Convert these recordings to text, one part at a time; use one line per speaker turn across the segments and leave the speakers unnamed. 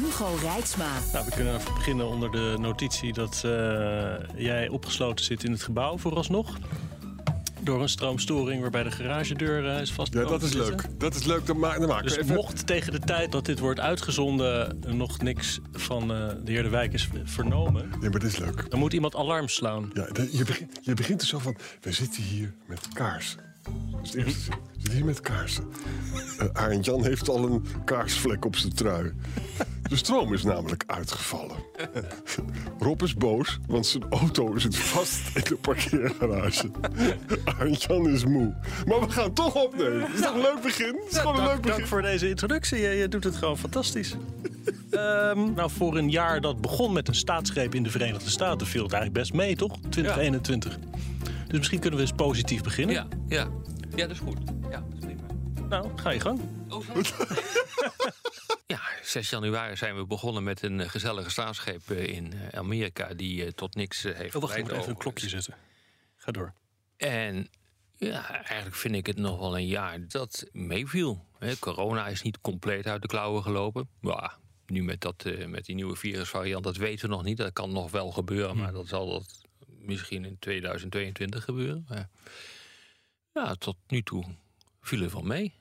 Hugo Rijksma.
Nou, we kunnen even beginnen onder de notitie dat uh, jij opgesloten zit in het gebouw vooralsnog. Door een stroomstoring waarbij de garagedeur uh, is vast.
Ja, dat is leuk. Dat is leuk. Dan, ma dan maken
dus
even...
mocht tegen de tijd dat dit wordt uitgezonden nog niks van uh, de heer De Wijk is vernomen.
Nee, maar dit is leuk.
Dan moet iemand alarm slaan.
Ja, je, begint, je begint er zo van: we zitten hier met kaarsen. Dat is de eerste zin. We zitten hier met kaarsen. Uh, Arend Jan heeft al een kaarsvlek op zijn trui. De stroom is namelijk uitgevallen. Rob is boos, want zijn auto zit vast in de parkeergarage. Arend Jan is moe. Maar we gaan toch opnemen. Het is toch een leuk begin? Het is gewoon een
dank,
leuk begin.
dank voor deze introductie. Je, je doet het gewoon fantastisch. Ehm, nou, voor een jaar dat begon met een staatsgreep in de Verenigde Staten viel het eigenlijk best mee, toch? 2021. Dus misschien kunnen we eens positief beginnen.
Ja, ja. ja, dat is goed. Ja, dat is prima.
Nou, ga je gang.
Oh, ja, 6 januari zijn we begonnen met een eh, gezellige staatsgreep eh, in eh, Amerika... die tot niks heeft
Oh, wacht, ik moet even een klokje zetten. Ga door.
En ja, eigenlijk vind ik het nog wel een jaar dat meeviel. Corona is niet compleet uit de klauwen gelopen. Ja, nu met, dat, met die nieuwe virusvariant, dat weten we nog niet. Dat kan nog wel gebeuren, maar dat zal dat misschien in 2022 gebeuren. Maar ja, tot nu toe viel er wel mee.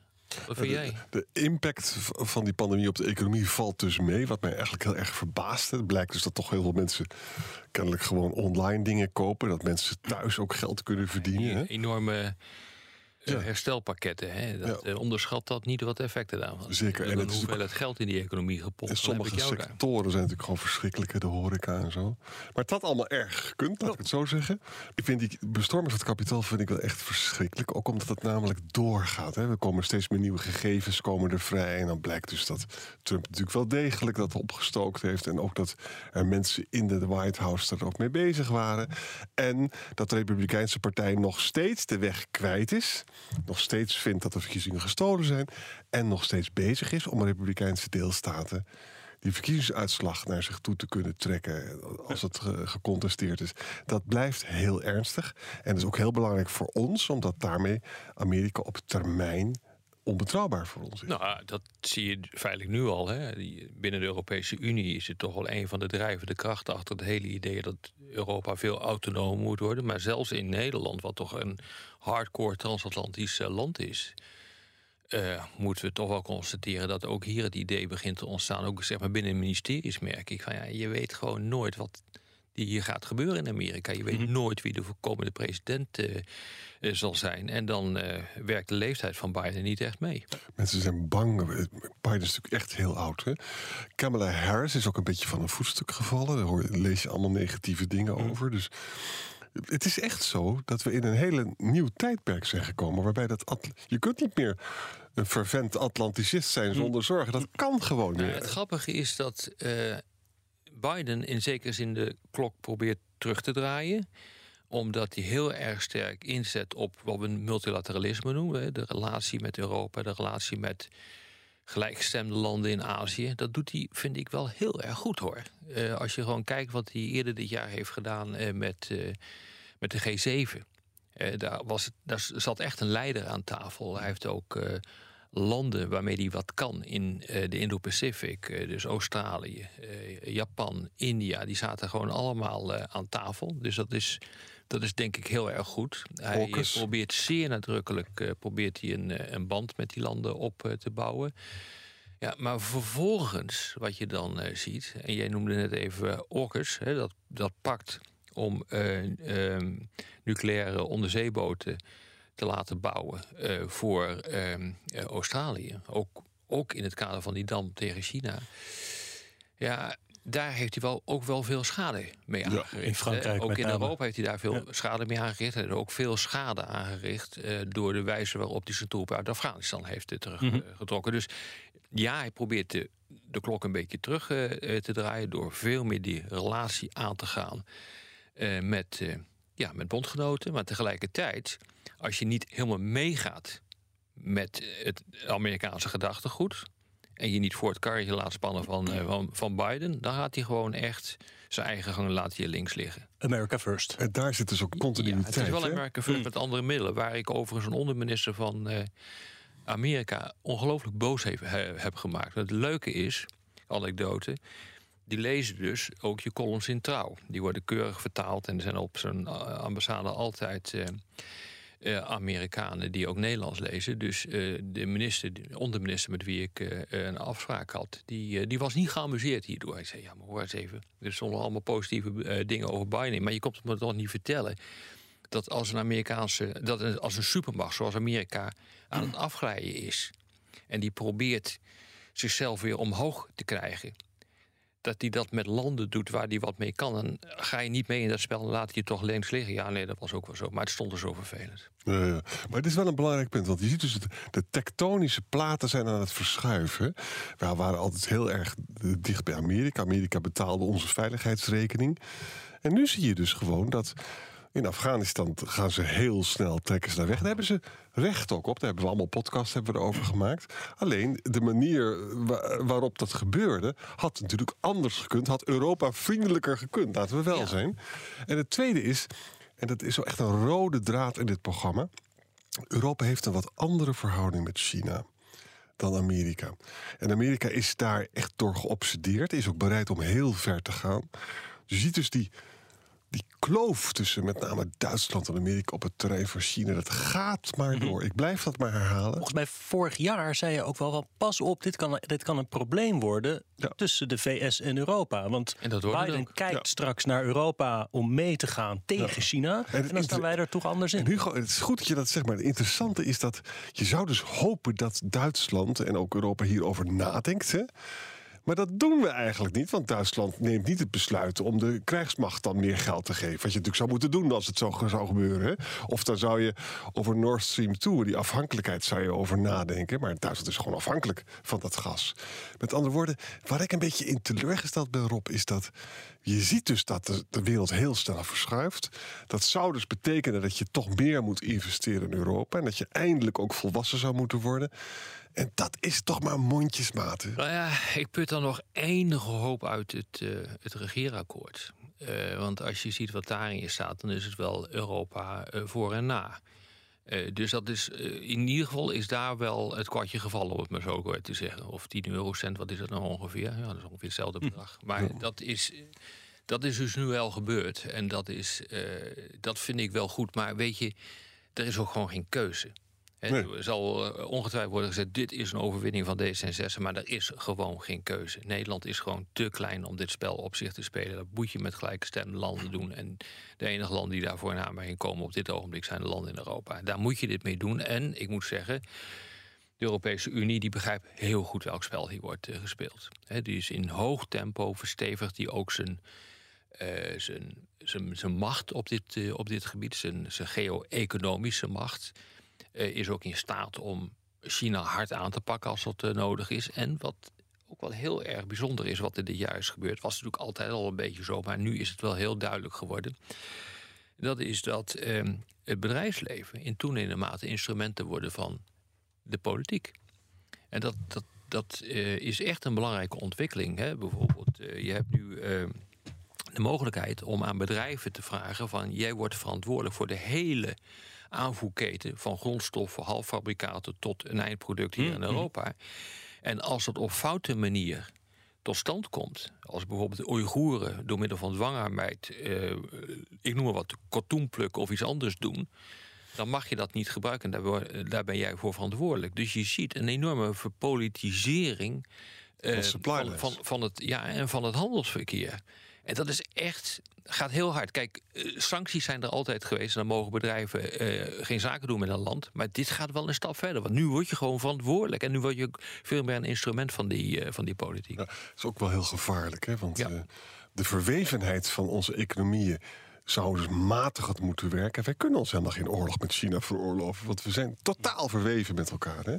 Wat vind jij?
De impact van die pandemie op de economie valt dus mee. Wat mij eigenlijk heel erg verbaast. Het blijkt dus dat toch heel veel mensen kennelijk gewoon online dingen kopen. Dat mensen thuis ook geld kunnen verdienen.
Die enorme eh,
Ja.
herstelpakketten. Hè? Dat,
Ja.
eh, onderschat dat niet wat de effecten daarvan.
Zeker.
En
En het is
hoeveel het geld in die economie gepompt.
En
heb
sommige
daar.
sectoren zijn natuurlijk gewoon verschrikkelijk, de horeca en zo. Maar had allemaal erg gekund, laat ik het zo zeggen. Ik vind die bestorming van het kapitaal vind ik wel echt verschrikkelijk. Ook omdat het namelijk doorgaat. Hè. Er komen steeds meer nieuwe gegevens komen er vrij. En dan blijkt dus dat Trump natuurlijk wel degelijk dat opgestookt heeft. En ook dat er mensen in de White House er ook mee bezig waren. En dat de Republikeinse Partij nog steeds de weg kwijt is. Nog steeds vindt dat de verkiezingen gestolen zijn. En nog steeds bezig is om Republikeinse deelstaten die verkiezingsuitslag naar zich toe te kunnen trekken als het ge- gecontesteerd is. Dat blijft heel ernstig. En is ook heel belangrijk voor ons, omdat daarmee Amerika op termijn onbetrouwbaar voor ons is.
Nou, dat zie je feitelijk nu al. Hè. Binnen de Europese Unie is het toch wel een van de drijvende krachten achter het hele idee dat Europa veel autonoom moet worden. Maar zelfs in Nederland, wat toch een hardcore transatlantisch eh, land is, eh, moeten we toch wel constateren dat ook hier het idee begint te ontstaan. Ook zeg maar binnen ministeries merk ik van ja, je weet gewoon nooit wat die hier gaat gebeuren in Amerika. Je weet nooit wie de komende president eh, eh, zal zijn. En dan eh, werkt de leeftijd van Biden niet echt mee.
Mensen zijn bang. Biden is natuurlijk echt heel oud. Hè? Kamala Harris is ook een beetje van een voetstuk gevallen. Daar lees je allemaal negatieve dingen over. Dus het is echt zo dat we in een hele nieuw tijdperk zijn gekomen. Waarbij dat Atl- je kunt niet meer een fervent Atlanticist zijn zonder zorgen. Dat kan gewoon
Nou,
niet.
het grappige is dat Biden in zekere zin de klok probeert terug te draaien omdat hij heel erg sterk inzet op wat we multilateralisme noemen. De relatie met Europa, de relatie met gelijkgestemde landen in Azië. Dat doet hij, vind ik, wel heel erg goed hoor. Eh, als je gewoon kijkt wat hij eerder dit jaar heeft gedaan eh, met, eh, met de G7. Eh, daar, was daar zat echt een leider aan tafel. Hij heeft ook landen waarmee hij wat kan in eh, de Indo-Pacific. eh, dus Australië, eh, Japan, India. Die zaten gewoon allemaal aan tafel. Dus dat is, dat is denk ik heel erg goed. Hij probeert zeer nadrukkelijk probeert hij een, een band met die landen op te bouwen. Ja, maar vervolgens, wat je dan ziet, en jij noemde net even uh, hè, dat, dat pakt om eh, ehm, nucleaire onderzeeboten te laten bouwen eh, voor ehm, eh, Australië. Ook, ook in het kader van die dam tegen China. Ja, daar heeft hij wel, ook wel veel schade mee aangericht.
in Frankrijk
ook in
name.
Europa heeft hij daar veel schade mee aangericht. En ook veel schade aangericht eh, door de wijze waarop hij zijn troepen uit Afghanistan heeft teruggetrokken. Dus ja, hij probeert de, de klok een beetje terug te draaien door veel meer die relatie aan te gaan met, ja, met bondgenoten. Maar tegelijkertijd, als je niet helemaal meegaat met het Amerikaanse gedachtegoed. en je niet voor het karretje laat spannen van, eh, van, van Biden. dan gaat hij gewoon echt zijn eigen gang laat hij links liggen.
America first.
En daar zit dus ook
Ja,
continuïteit.
het is wel
hè?
Amerika first met andere middelen. Waar ik overigens een onderminister van eh, Amerika ongelooflijk boos heeft, he- heb gemaakt. Het leuke is, anekdote. Die lezen dus ook je columns in trouw. Die worden keurig vertaald en er zijn op zijn eh, ambassade altijd eh, eh, Amerikanen die ook Nederlands lezen. Dus de minister, de onderminister met wie ik een afspraak had, die, die was niet geamuseerd hierdoor. Hij zei: Ja, maar hoor eens even. Er stonden allemaal positieve dingen over Biden. Maar je komt het me toch niet vertellen dat als een Amerikaanse, dat als een supermacht zoals Amerika aan het afglijden is en die probeert zichzelf weer omhoog te krijgen, dat hij dat met landen doet waar hij wat mee kan, dan ga je niet mee in dat spel en laat je toch links liggen. Ja, nee, dat was ook wel zo, maar het stond er zo vervelend.
Ja, ja. maar het is wel een belangrijk punt, want je ziet dus de tektonische platen zijn aan het verschuiven. We waren altijd heel erg dicht bij Amerika. Amerika betaalde onze veiligheidsrekening. En nu zie je dus gewoon dat in Afghanistan gaan ze heel snel trekken ze daar weg. Daar hebben ze recht ook op. Daar hebben we allemaal podcasts hebben we erover gemaakt. Alleen de manier wa- waarop dat gebeurde had natuurlijk anders gekund. Had Europa vriendelijker gekund, laten we wel
Ja.
zijn. En het tweede is, en dat is zo echt een rode draad in dit programma. Europa heeft een wat andere verhouding met China dan Amerika. En Amerika is daar echt door geobsedeerd, is ook bereid om heel ver te gaan. Je ziet dus die, die kloof tussen met name Duitsland en Amerika op het terrein van China. Dat gaat
Mhm.
maar door. Ik blijf dat maar herhalen.
Volgens mij vorig jaar zei je ook wel van pas op, dit kan, dit kan een probleem worden
Ja.
tussen de VS en Europa. Want
En dat
Biden kijkt
Ja.
straks naar Europa om mee te gaan tegen China. En, dan staan wij er toch anders in.
En Hugo, het is goed dat je dat zegt, maar het interessante is dat je zou dus hopen dat Duitsland en ook Europa hierover nadenkt. Hè? Maar dat doen we eigenlijk niet, want Duitsland neemt niet het besluit om de krijgsmacht dan meer geld te geven. Wat je natuurlijk zou moeten doen als het zo zou gebeuren. Hè? Of dan zou je over Nord Stream 2, die afhankelijkheid, zou je over nadenken. Maar Duitsland is gewoon afhankelijk van dat gas. Met andere woorden, waar ik een beetje in teleurgesteld ben, Rob, is dat je ziet dus dat de, de wereld heel snel verschuift. Dat zou dus betekenen dat je toch meer moet investeren in Europa. En dat je eindelijk ook volwassen zou moeten worden. En dat is toch maar mondjesmaat. hè?
Nou ja, ik put dan nog enige hoop uit het, eh, het regeerakkoord. Eh, want als je ziet wat daarin staat, dan is het wel Europa eh, voor en na. Eh, dus dat is, in ieder geval is daar wel het kwartje gevallen, om het maar zo kort te zeggen. Of 10 eurocent, wat is dat nou ongeveer? Ja, dat is ongeveer hetzelfde bedrag. Maar dat is, dat is dus nu wel gebeurd. En dat, is, eh, dat vind ik wel goed. Maar weet je, er is ook gewoon geen keuze.
Nee.
Er zal eh, ongetwijfeld worden gezegd: dit is een overwinning van D66, maar er is gewoon geen keuze. Nederland is gewoon te klein om dit spel op zich te spelen. Dat moet je met gelijke stem landen doen. En de enige landen die daarvoor in aanmerking komen op dit ogenblik zijn de landen in Europa. Daar moet je dit mee doen. En ik moet zeggen. De Europese Unie die begrijpt heel goed welk spel hier wordt eh, gespeeld. Die is in hoog tempo verstevigd die ook zijn, eh, zijn, zijn, zijn macht op dit, op dit gebied, zijn, zijn geo-economische macht, is ook in staat om China hard aan te pakken als dat eh, nodig is. En wat ook wel heel erg bijzonder is wat er dit jaar is gebeurd, was natuurlijk altijd al een beetje zo, maar nu is het wel heel duidelijk geworden. Dat is dat ehm, het bedrijfsleven in toenemende mate instrumenten worden van de politiek. En dat, dat, dat eh, is echt een belangrijke ontwikkeling. Hè? Bijvoorbeeld, eh, je hebt nu eh, de mogelijkheid om aan bedrijven te vragen: van jij wordt verantwoordelijk voor de hele aanvoerketen van grondstoffen, halffabrikaten tot een eindproduct hier in Europa. En als dat op foute manier tot stand komt, als bijvoorbeeld de Oeigoeren door middel van dwangarbeid, eh, ik noem maar wat, katoen plukken of iets anders doen, dan mag je dat niet gebruiken. Daar, daar ben jij voor verantwoordelijk. Dus je ziet een enorme verpolitisering eh,
van,
van, het, ja, en van het handelsverkeer. En dat is echt gaat heel hard. Kijk, eh, sancties zijn er altijd geweest. En dan mogen bedrijven eh, geen zaken doen met een land. Maar dit gaat wel een stap verder. Want nu word je gewoon verantwoordelijk. En nu word je ook veel meer een instrument van die, eh, van die politiek.
Ja, dat is ook wel heel gevaarlijk, hè? Want
Ja.
de verwevenheid van onze economieën zou dus matig moeten werken. Wij kunnen ons helemaal geen oorlog met China veroorloven, want we zijn totaal verweven met elkaar. Hè?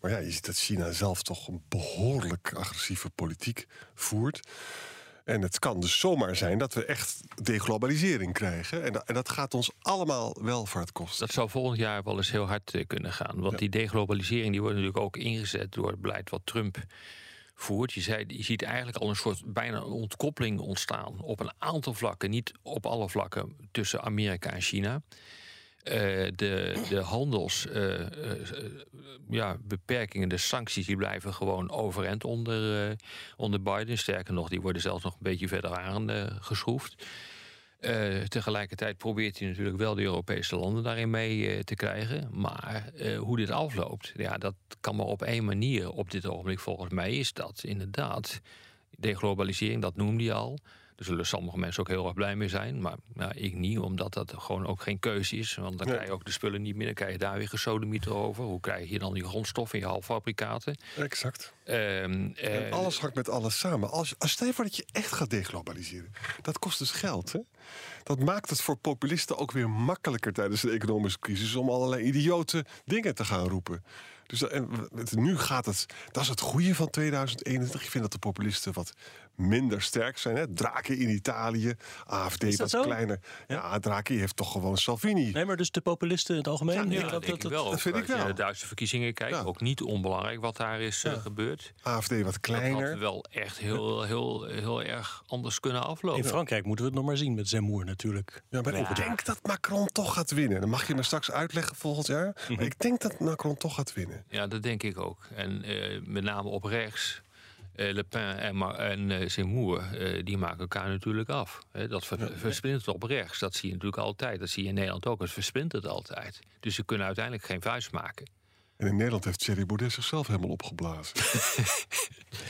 Maar ja, je ziet dat China zelf toch een behoorlijk agressieve politiek voert. En het kan dus zomaar zijn dat we echt deglobalisering krijgen. En dat, en dat gaat ons allemaal welvaart kosten.
Dat zou volgend jaar wel eens heel hard eh, kunnen gaan. Want die deglobalisering die wordt natuurlijk ook ingezet door het beleid wat Trump voert. Je, zei, je ziet eigenlijk al een soort bijna ontkoppeling ontstaan op een aantal vlakken, niet op alle vlakken tussen Amerika en China. Eh, de, de handels, eh, eh, ja, de sancties, die blijven gewoon overeind onder, onder Biden. Sterker nog, die worden zelfs nog een beetje verder aangeschroefd. Tegelijkertijd probeert hij natuurlijk wel de Europese landen daarin mee te krijgen. Maar hoe dit afloopt, ja, dat kan maar op één manier op dit ogenblik volgens mij is dat inderdaad deglobalisering, dat noemde je al. Daar zullen sommige mensen ook heel erg blij mee zijn. Maar ik niet, omdat dat gewoon ook geen keuze is. Want dan
Nee.
krijg je ook de spullen niet meer. Dan krijg je daar weer gesodemieter over. Hoe krijg je dan die grondstoffen in je halffabrikaten?
Exact.
Ehm,
En
eh,
alles hangt met alles samen. Als, als stel je voor dat je echt gaat deglobaliseren. Dat kost dus geld. Hè? Dat maakt het voor populisten ook weer makkelijker tijdens de economische crisis om allerlei idiote dingen te gaan roepen. Dus en nu gaat het. Dat is het goede van 2021. Ik vind dat de populisten wat minder sterk zijn. Hè? Draghi in Italië, AFD
dat
wat kleiner. Ja, Draghi heeft toch gewoon Salvini.
Nee, maar dus de populisten in het algemeen?
Ja, nee,
ja,
dat,
dat, wel.
dat vind ik
als je
wel.
de Duitse verkiezingen kijkt,
Ja.
ook niet onbelangrijk wat daar is eh, gebeurd.
AFD wat
Dat had
kleiner.
wel echt heel, heel, heel erg anders kunnen aflopen.
In Frankrijk moeten we het nog maar zien met Zemmour natuurlijk.
Ja, maar ik denk dat Macron toch gaat winnen. Dan mag je me straks uitleggen volgend jaar. Maar ik denk dat Macron toch gaat winnen.
Ja, dat denk ik ook. En eh, met name op rechts. Eh, Le Pen en, Ma- en eh, Zemmour, eh, die maken elkaar natuurlijk af. Hè, dat ver, versplintert op rechts. Dat zie je natuurlijk altijd. Dat zie je in Nederland ook. Het versplintert altijd. Dus ze kunnen uiteindelijk geen vuist maken.
En in Nederland heeft Thierry Baudet zichzelf helemaal opgeblazen.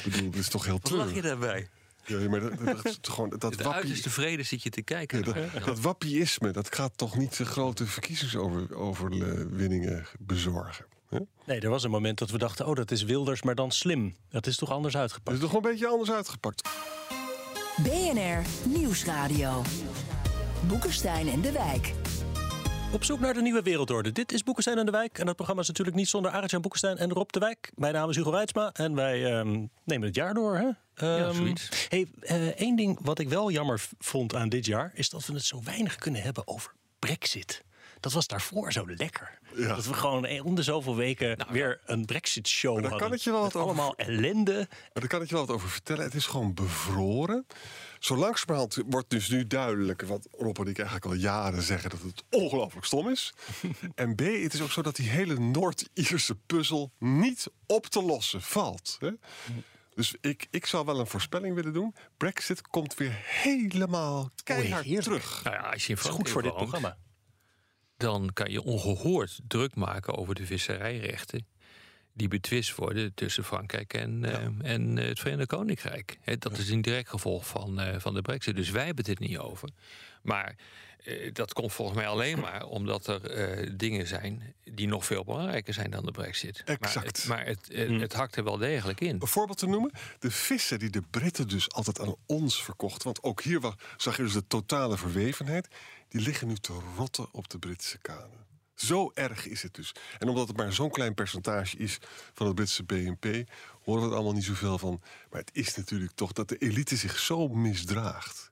ik bedoel, dit is toch heel
Wat lach je
treurig.
daarbij?
Ja, maar dat, dat, is toch gewoon, dat,
De
wappie,
uiterste vrede zit je te kijken.
ja, dat, dat wappieïsme, dat gaat toch niet de grote verkiezingsoverwinningen bezorgen. Hè?
Nee, er was een moment dat we dachten, oh, dat is Wilders, maar dan slim. Dat is toch anders
Dat
uitgepakt?
is toch een beetje anders uitgepakt.
BNR Nieuwsradio. Boekenstein en de Wijk.
Op zoek naar de nieuwe wereldorde. Dit is Boekenstein en de Wijk. En dat programma is natuurlijk niet zonder Arend-Jan Boekenstein en Rob de Wijk. Mijn naam is Hugo Reitsma en wij ehm, nemen het jaar door. Hè? Ehm,
zoiets.
hey, eh, één ding wat ik wel jammer vond aan dit jaar... is dat we het zo weinig kunnen hebben over brexit. Dat was daarvoor zo lekker.
Ja.
Dat we gewoon om de zoveel weken weer een brexit-show
daar
hadden.
kan ik je wel wat over-
allemaal ellende.
Maar daar kan ik je wel wat over vertellen. Het is gewoon bevroren. Zo langzamerhand wordt dus nu duidelijk... wat Rob en ik eigenlijk al jaren zeggen... dat het ongelooflijk stom is. en B, het is ook zo dat die hele Noord-Ierse puzzel... niet op te lossen valt. Hè? Dus ik, ik zou wel een voorspelling willen doen. Brexit komt weer helemaal keihard terug.
Nou ja, als je
Dat is goed voor dit
woont,
programma.
Dan kan je ongehoord druk maken over de visserijrechten die betwist worden tussen Frankrijk en, eh, en eh, het Verenigd Koninkrijk. Dat is een direct gevolg van, eh, van de brexit. Dus wij hebben het er niet over. Maar eh, dat komt volgens mij alleen maar omdat er dingen zijn die nog veel belangrijker zijn dan de brexit.
Exact.
Maar, het, maar het, het hakt er wel degelijk in.
Een voorbeeld te noemen. De vissen die de Britten dus altijd aan ons verkochten. Want ook hier wa- zag je dus de totale verwevenheid. Die liggen nu te rotten op de Britse kanen. Zo erg is het dus. En omdat het maar zo'n klein percentage is van het Britse BNP, horen we er allemaal niet zoveel van. Maar het is natuurlijk toch dat de elite zich zo misdraagt.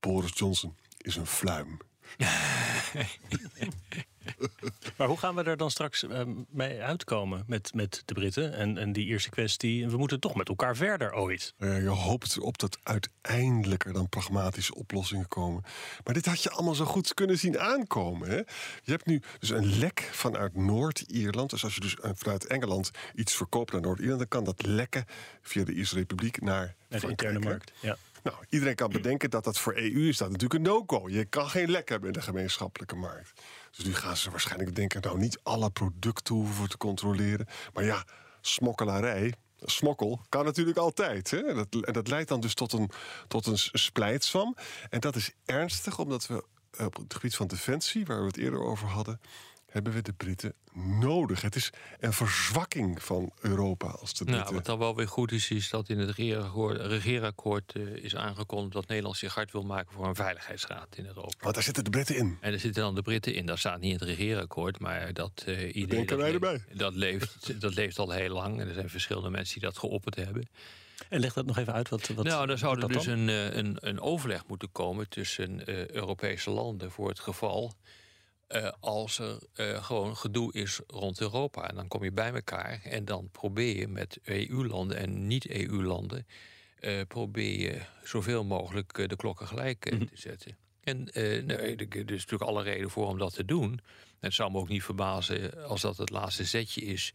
Boris Johnson is een fluim.
Maar hoe gaan we er dan straks eh, mee uitkomen met, met de Britten en, en die eerste kwestie? We moeten toch met elkaar verder ooit.
Je hoopt erop dat uiteindelijk er dan pragmatische oplossingen komen. Maar dit had je allemaal zo goed kunnen zien aankomen. Hè? Je hebt nu dus een lek vanuit Noord-Ierland. Dus als je dus eh, vanuit Engeland iets verkoopt naar Noord-Ierland... dan kan dat lekken via de Ierse Republiek naar,
Naar de interne markt. Ja.
Nou, iedereen kan bedenken dat dat voor EU is dat natuurlijk een no-go. Je kan geen lek hebben in de gemeenschappelijke markt. Dus nu gaan ze waarschijnlijk denken... nou, niet alle producten hoeven te controleren. Maar ja, smokkelarij, smokkel kan natuurlijk altijd. Hè? Dat, en dat leidt dan dus tot een, tot een splijtswam. En dat is ernstig, omdat we op het gebied van defensie, waar we het eerder over hadden, hebben we de Britten nodig. Het is een verzwakking van Europa als de Britten...
Nou, wat dan wel weer goed is, is dat in het regeerakkoord, uh, is aangekondigd... dat Nederland zich hard wil maken voor een veiligheidsraad in Europa.
Want daar zitten de Britten in.
En daar zitten dan de Britten in. Dat staat niet in het regeerakkoord, maar dat uh, idee...
Dat, wij erbij.
Dat leeft, dat leeft al heel lang. En er zijn verschillende mensen die dat geopperd hebben.
En leg dat nog even uit. Wat, wat
nou, dan zou er dus een, een, een overleg moeten komen tussen uh, Europese landen voor het geval uh, als er uh, gewoon gedoe is rond Europa. En dan kom je bij elkaar en dan probeer je met EU-landen en niet-EU-landen... Uh, probeer je zoveel mogelijk de klokken gelijk -hmm. te zetten. En nee, er is natuurlijk alle reden voor om dat te doen. En het zou me ook niet verbazen als dat het laatste zetje is...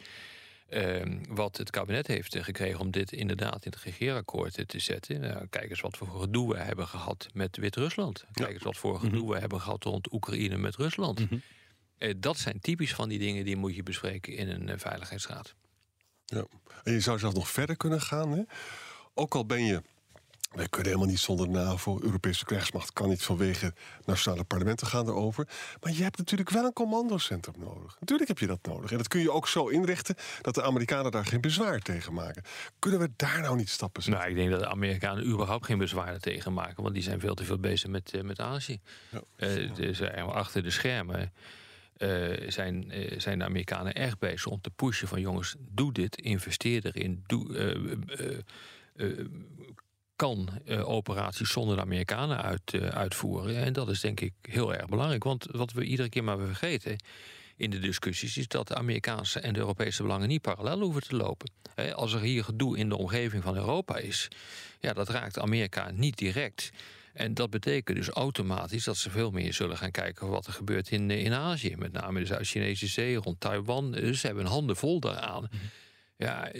Uh, wat het kabinet heeft gekregen om dit inderdaad in het regeerakkoord te zetten. Nou, kijk eens wat voor gedoe we hebben gehad met Wit-Rusland. Kijk eens wat voor gedoe mm -hmm. we hebben gehad rond Oekraïne met Rusland. Mm -hmm. uh, dat zijn typisch van die dingen die moet je bespreken in een uh, veiligheidsraad.
Ja. En je zou zelf nog verder kunnen gaan. Hè? Ook al ben je wij kunnen helemaal niet zonder NAVO. Europese krijgsmacht kan niet vanwege nationale parlementen gaan erover. Maar je hebt natuurlijk wel een commandocentrum nodig. Natuurlijk heb je dat nodig. En dat kun je ook zo inrichten dat de Amerikanen daar geen bezwaar tegen maken. Kunnen we daar nou niet stappen zetten?
Nou, ik denk dat de Amerikanen überhaupt geen bezwaar tegen maken. Want die zijn veel te veel bezig met, uh, met Azië. Ja. Uh, dus, achter de schermen. Uh, zijn, uh, zijn de Amerikanen erg bezig om te pushen van jongens, doe dit, investeer erin, doe, uh, kan uh, operaties zonder de Amerikanen uit, uh, uitvoeren. En dat is denk ik heel erg belangrijk. Want wat we iedere keer maar vergeten in de discussies... is dat de Amerikaanse en de Europese belangen niet parallel hoeven te lopen. He, als er hier gedoe in de omgeving van Europa is... ja, dat raakt Amerika niet direct... En dat betekent dus automatisch dat ze veel meer zullen gaan kijken wat er gebeurt in, in Azië. Met name de Zuid-Chinese Zee, rond Taiwan. Dus ze hebben handen vol daaraan. -hmm. Ja,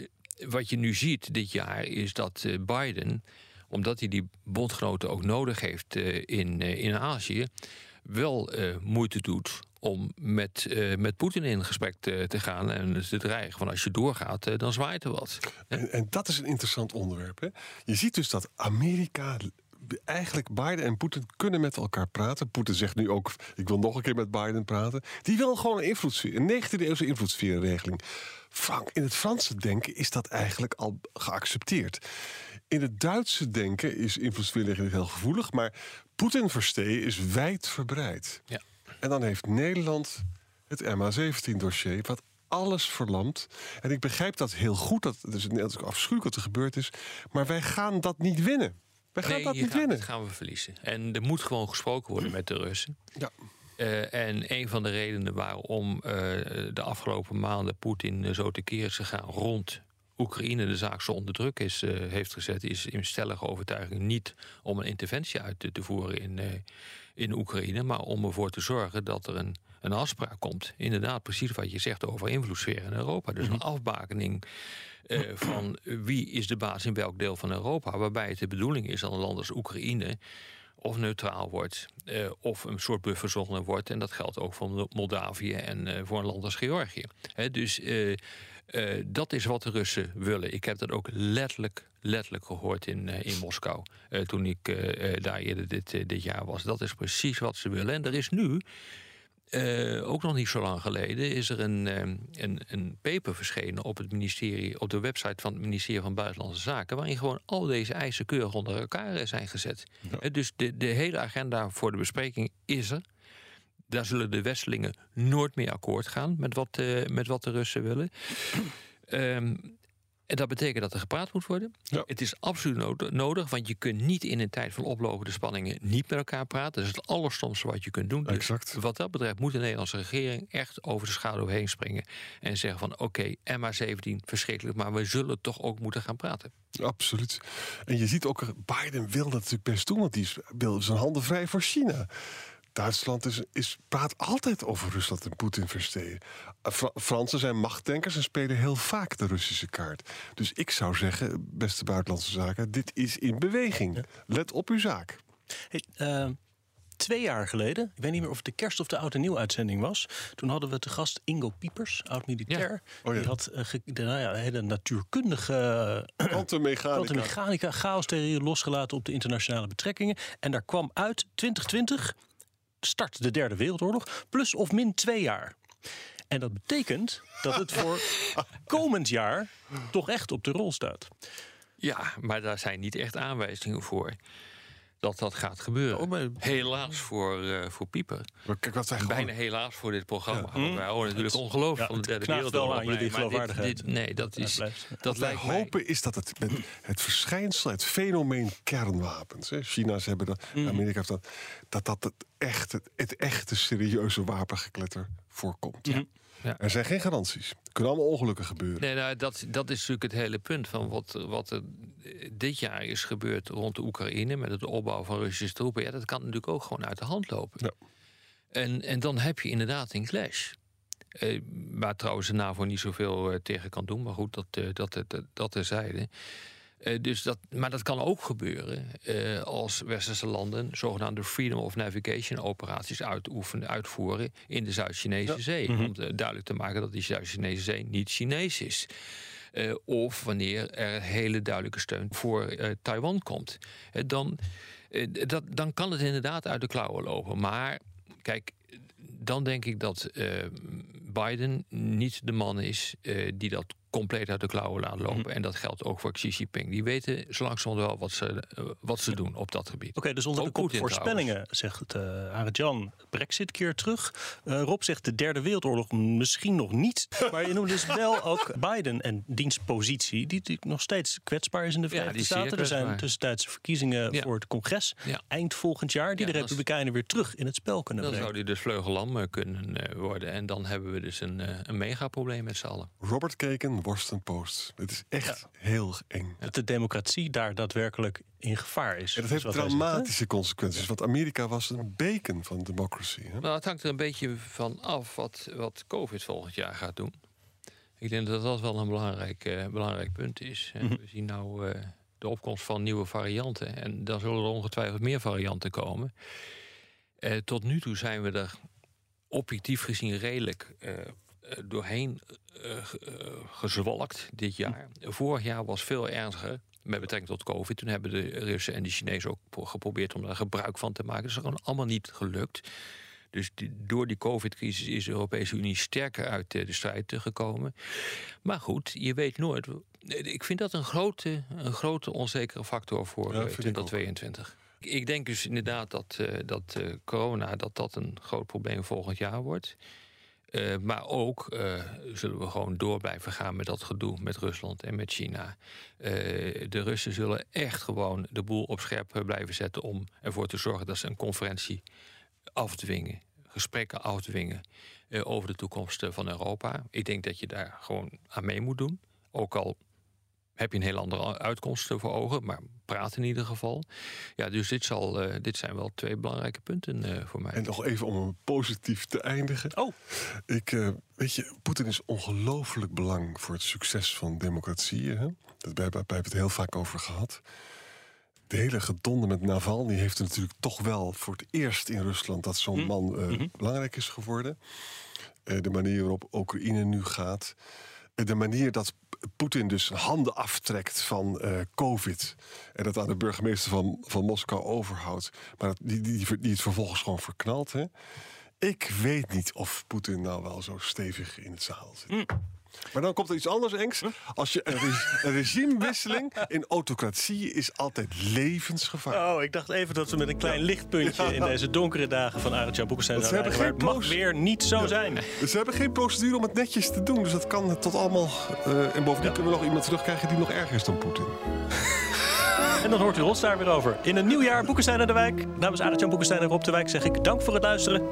wat je nu ziet dit jaar is dat Biden omdat hij die bondgenoten ook nodig heeft uh, in, uh, in Azië, wel uh, moeite doet om met, met Poetin in gesprek te, te, gaan en te dreigen van als je doorgaat, dan zwaait er wat.
En, en, dat is een interessant onderwerp. Hè? Je ziet dus dat Amerika eigenlijk Biden en Poetin kunnen met elkaar praten. Poetin zegt nu ook, ik wil nog een keer met Biden praten. Die wil gewoon een invloedssfeer, een 19e eeuwse invloedssfeerregeling. Frank, in het Franse denken is dat eigenlijk al geaccepteerd. In het Duitse denken is invloedssfeerregeling heel gevoelig, maar Poetin verstehen is wijdverbreid.
Ja.
En dan heeft Nederland het MH17-dossier, wat alles verlamt. En ik begrijp dat heel goed, dat het is net afschuwelijk wat er gebeurd is, maar wij gaan dat niet winnen. Wij gaan
nee,
dat niet
gaat,
winnen.
Dat gaan we verliezen. En er moet gewoon gesproken worden met de Russen.
Ja.
Uh, en een van de redenen waarom uh, de afgelopen maanden Poetin zo tekeer is gegaan rond Oekraïne de zaak zo onder druk is, uh, heeft gezet, is in stellige overtuiging niet om een interventie uit te, te voeren in, in Oekraïne, maar om ervoor te zorgen dat er een, een afspraak komt. Inderdaad, precies wat je zegt over invloedssfeer in Europa. Dus een afbakening uh, van wie is de baas in welk deel van Europa. Waarbij het de bedoeling is dat een land als Oekraïne of neutraal wordt, uh, of een soort bufferzone wordt. En dat geldt ook voor Moldavië en uh, voor een land als Georgië. He, dus dat is wat de Russen willen. Ik heb dat ook letterlijk, letterlijk gehoord in, in Moskou. toen ik daar eerder dit, dit jaar was. Dat is precies wat ze willen. En er is nu ook nog niet zo lang geleden is er een, een, een paper verschenen op het ministerie, op de website van het ministerie van Buitenlandse Zaken, waarin gewoon al deze eisen keurig onder elkaar zijn gezet. Ja. Dus de, de hele agenda voor de bespreking is er. Daar zullen de Westelingen nooit meer akkoord gaan met wat, uh, met wat de Russen willen. Um, en dat betekent dat er gepraat moet worden.
Ja.
Het is absoluut nodig, want je kunt niet in een tijd van oplopende spanningen niet met elkaar praten. Dat is het allerstomste wat je kunt doen. Dus
exact.
wat dat betreft moet de Nederlandse regering echt over de schaduw heen springen. En zeggen van oké, okay, MH17 verschrikkelijk, maar we zullen toch ook moeten gaan praten.
Absoluut. En je ziet ook, Biden wil dat natuurlijk best doen, want die wil zijn handen vrij voor China. Duitsland is, is, praat altijd over Rusland en Poetin verstehen. Fra Fransen zijn machtdenkers en spelen heel vaak de Russische kaart. Dus ik zou zeggen, beste buitenlandse zaken, dit is in beweging. Let op uw zaak.
Hey, uh, twee jaar geleden. Ik weet niet meer of het de kerst of de oud en nieuw uitzending was. Toen hadden we te gast Ingo Piepers, oud-militair.
Oh ja.
Die had uh, ge, de, nou ja, hele natuurkundige
Kwantummechanica.
kwantummechanica chaostheorie losgelaten op de internationale betrekkingen. En daar kwam uit 2020 start de derde wereldoorlog plus of min twee jaar. En dat betekent dat het voor komend jaar toch echt op de rol staat.
Ja, maar daar zijn niet echt aanwijzingen voor dat dat gaat gebeuren.
Oh, maar-
Helaas voor, eh, voor Pieper.
Maar kijk wat wij gewoon...
Bijna helaas voor dit programma.
Ja.
Wij horen natuurlijk ongelooflijk
Ja,
van de
het
derde wereldoorlog.
aan jullie
dit-
geloofwaardigheid.
dit- Nee, dat is... Dat
wij
lijkt mij...
hopen is dat het met het verschijnsel, het fenomeen kernwapens. Hè, China's hebben dat,
Mm.
Amerika heeft dat. Dat dat het echte, het echte serieuze wapengekletter voorkomt.
Ja. Ja.
Er zijn geen garanties. Er kunnen allemaal ongelukken gebeuren.
Nee, nou, dat, dat is natuurlijk het hele punt van wat, wat er dit jaar is gebeurd rond de Oekraïne met het opbouwen van Russische troepen. Ja, dat kan natuurlijk ook gewoon uit de hand lopen.
Ja.
En, en dan heb je inderdaad een clash. Eh, waar trouwens de NAVO niet zoveel eh, tegen kan doen. Maar goed, dat, eh, dat, dat, dat terzijde. Dus dat, maar dat kan ook gebeuren als westerse landen zogenaamde Freedom of Navigation operaties uitoefenen, uitvoeren in de Zuid-Chinese Zee. Om te- duidelijk te maken dat die Zuid-Chinese Zee niet Chinees is. Eh, of wanneer er hele duidelijke steun voor eh, Taiwan komt. Eh, dan, dat, dan kan het inderdaad uit de klauwen lopen. Maar kijk, dan denk ik dat Biden niet de man is die dat compleet uit de klauwen laat lopen. En dat geldt ook voor Xi Jinping. Die weten zo langzamerhand wel wat ze, eh, wat ze doen op dat gebied.
Oké, dus onder de kop voorspellingen zegt uh, Arend-Jan Brexit keer terug. Uh, Rob zegt de derde wereldoorlog misschien nog niet. Maar je noemt dus wel ook Biden en diens positie... die natuurlijk nog steeds kwetsbaar is in de Verenigde
die zeer
Staten. Er zijn tussentijdse verkiezingen
Ja.
voor het congres.
Ja.
Eind volgend jaar die
Ja,
de
is-
Republikeinen weer terug in het spel kunnen
Dan
brengen.
zou die dus vleugellam eh, kunnen eh, worden. En dan hebben we dus een, eh, een megaprobleem met z'n allen.
Robert Keken, Washington Post. Het is echt heel eng.
Dat de democratie daar daadwerkelijk in gevaar is.
En dat heeft dramatische consequenties. Want Amerika was een beken van democracy. Hè?
Nou, het hangt er een beetje van af wat, wat COVID volgend jaar gaat doen. Ik denk dat dat wel een belangrijk, eh, belangrijk punt is. Eh, We zien nou eh, de opkomst van nieuwe varianten. En dan zullen er ongetwijfeld meer varianten komen. Eh, tot nu toe zijn we er objectief gezien redelijk doorheen eh, eh, gezwalkt dit jaar. Vorig jaar was veel ernstiger met betrekking tot COVID. Toen hebben de Russen en de Chinezen ook pro- geprobeerd om daar gebruik van te maken. Dat is gewoon allemaal niet gelukt. Dus die- door die COVID-crisis is de Europese Unie sterker uit eh, de strijd eh, gekomen. Maar goed, je weet nooit. Ik vind dat een grote, een grote onzekere factor voor
Ja,
eh,
vind ik ook.
2022. Ik- Ik denk dus inderdaad dat, eh, dat eh, corona dat dat een groot probleem volgend jaar wordt. Eh, maar ook eh, zullen we gewoon door blijven gaan met dat gedoe met Rusland en met China. Eh, de Russen zullen echt gewoon de boel op scherp blijven zetten om ervoor te zorgen dat ze een conferentie afdwingen, gesprekken afdwingen over de toekomst van Europa. Ik denk dat je daar gewoon aan mee moet doen. Ook al heb je een heel andere uitkomst voor ogen, maar praat in ieder geval. Ja, dus dit, zal, eh, dit zijn wel twee belangrijke punten eh, voor mij.
En nog even om een positief te eindigen.
Oh,
Ik, eh, weet je, Poetin is ongelooflijk belang voor het succes van democratieën. Hè? Dat, daar hebben we het heel vaak over gehad. De hele gedonde met Navalny heeft er natuurlijk toch wel voor het eerst in Rusland dat zo'n man eh, belangrijk is geworden. Eh, de manier waarop Oekraïne nu gaat. De manier dat Poetin dus handen aftrekt van eh, COVID. En dat aan de burgemeester van, van Moskou overhoudt. Maar dat- die, die, die, het vervolgens gewoon verknalt. Hè? Ik weet niet of Poetin nou wel zo stevig in het zadel zit. Maar dan komt er iets anders, Engs. Als je een, re- een regimewisseling in autocratie is altijd levensgevaarlijk.
Oh, ik dacht even dat we met een klein lichtpuntje in deze donkere dagen van Arend-Jan Boekenstein
Want ze
zouden
hebben geen
Het mag weer niet zo zijn.
Dus ze hebben geen procedure om het netjes te doen. Dus dat kan tot allemaal. eh, en bovendien kunnen we nog iemand terugkrijgen die nog erger is dan Poetin.
En dan hoort u ons daar weer over. In een nieuw jaar Boekenstein en de Wijk. Namens Arend-Jan Boekenstein en Rob de Wijk zeg ik dank voor het luisteren.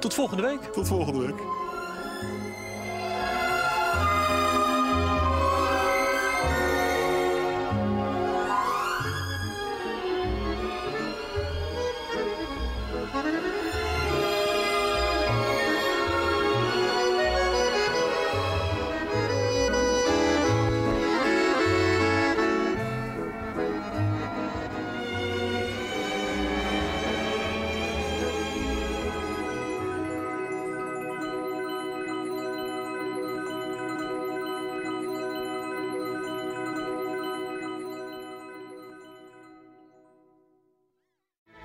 Tot volgende week.
Tot volgende week.